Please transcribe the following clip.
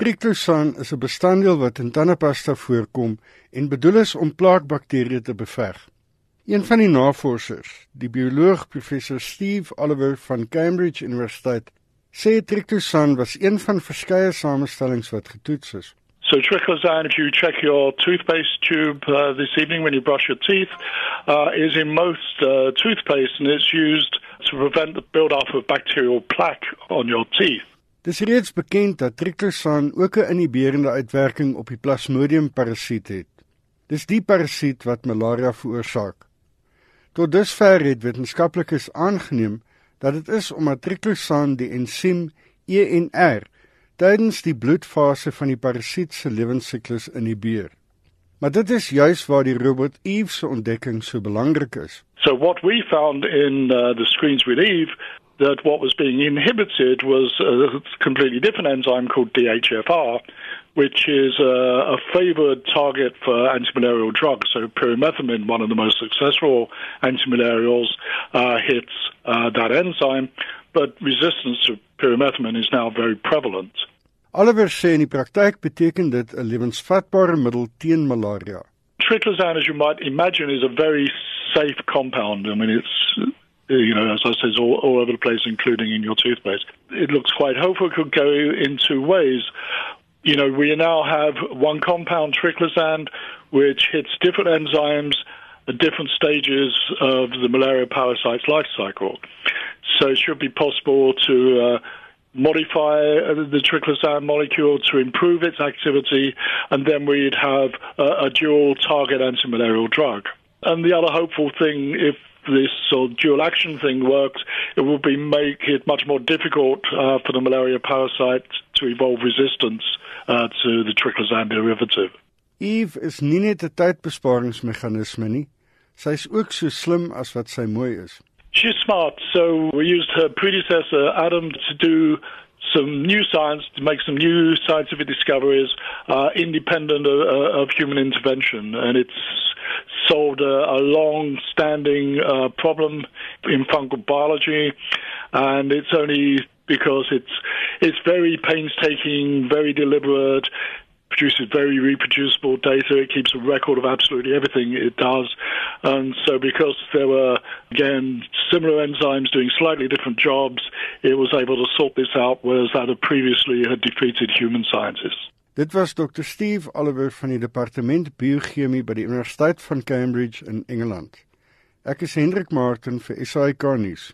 Triclosan is 'n bestanddeel wat in tandepasta voorkom en bedoel is om plaakbakterieë te beveg. Een van die navorsers, die bioloog professor Steve Oliver van Cambridge Universiteit, sê triclosan was een van verskeie samestellings wat getoets is. So triclosan, if you check your toothpaste tube uh, this evening when you brush your teeth, uh, is in most uh, toothpaste and it's used to prevent the build-up of bacterial plaque on your teeth. Dis reeds bekend dat triclosan ook 'n inhiberende uitwerking op die Plasmodium parasiet het. Dis die parasiet wat malaria veroorsaak. Tot dusver het wetenskaplikes aangeneem dat dit is omdat triclosan die ensiem ENR tydens die bloedfase van die parasiet se lewensiklus inhibeer. Maar dit is juis waar die robot Eve se ontdekking so belangrik is. So what we found in uh, the screens with Eve that what was being inhibited was a completely different enzyme called DHFR, which is a, a favored target for antimalarial drugs. So pyrimethamine, one of the most successful antimalarials, uh, hits uh, that enzyme, but resistance to pyrimethamine is now very prevalent. Oliver sê in die praktyk beteken dit 'n lewensvatbare middel teen malaria. Triclosan, as you might imagine, is a very safe compound. I mean, it's you know, as I said, all, all over the place, including in your toothpaste. It looks quite hopeful. It could go in two ways. You know, we now have one compound, triclosan, which hits different enzymes at different stages of the malaria parasite's life cycle. So it should be possible to uh, modify the triclosan molecule to improve its activity, and then we'd have a, a dual target antimalarial drug. And the other hopeful thing, if this sort of dual action thing works, it will be make it much more difficult uh, for the malaria parasite to evolve resistance uh, to the triclosan derivative. Eve is nie net 'n tydbesparingsmeganisme nie. Sy's ook so slim as wat sy mooi is. She's smart, so we used her predecessor Adam to do some new science to make some new scientific discoveries uh, independent of, uh, of, human intervention, and it's solved a, a long-standing uh, problem in fungal biology, and it's only because it's it's very painstaking, very deliberate, produces very reproducible data. It keeps a record of absolutely everything it does. And so, because there were, again, similar enzymes doing slightly different jobs, it was able to sort this out, whereas that had previously had defeated human scientists. Dit was Dr Steve Oliver van die departement biochemie by die Universiteit van Cambridge in Engeland. Ek is Hendrik Martin vir SAK nuus.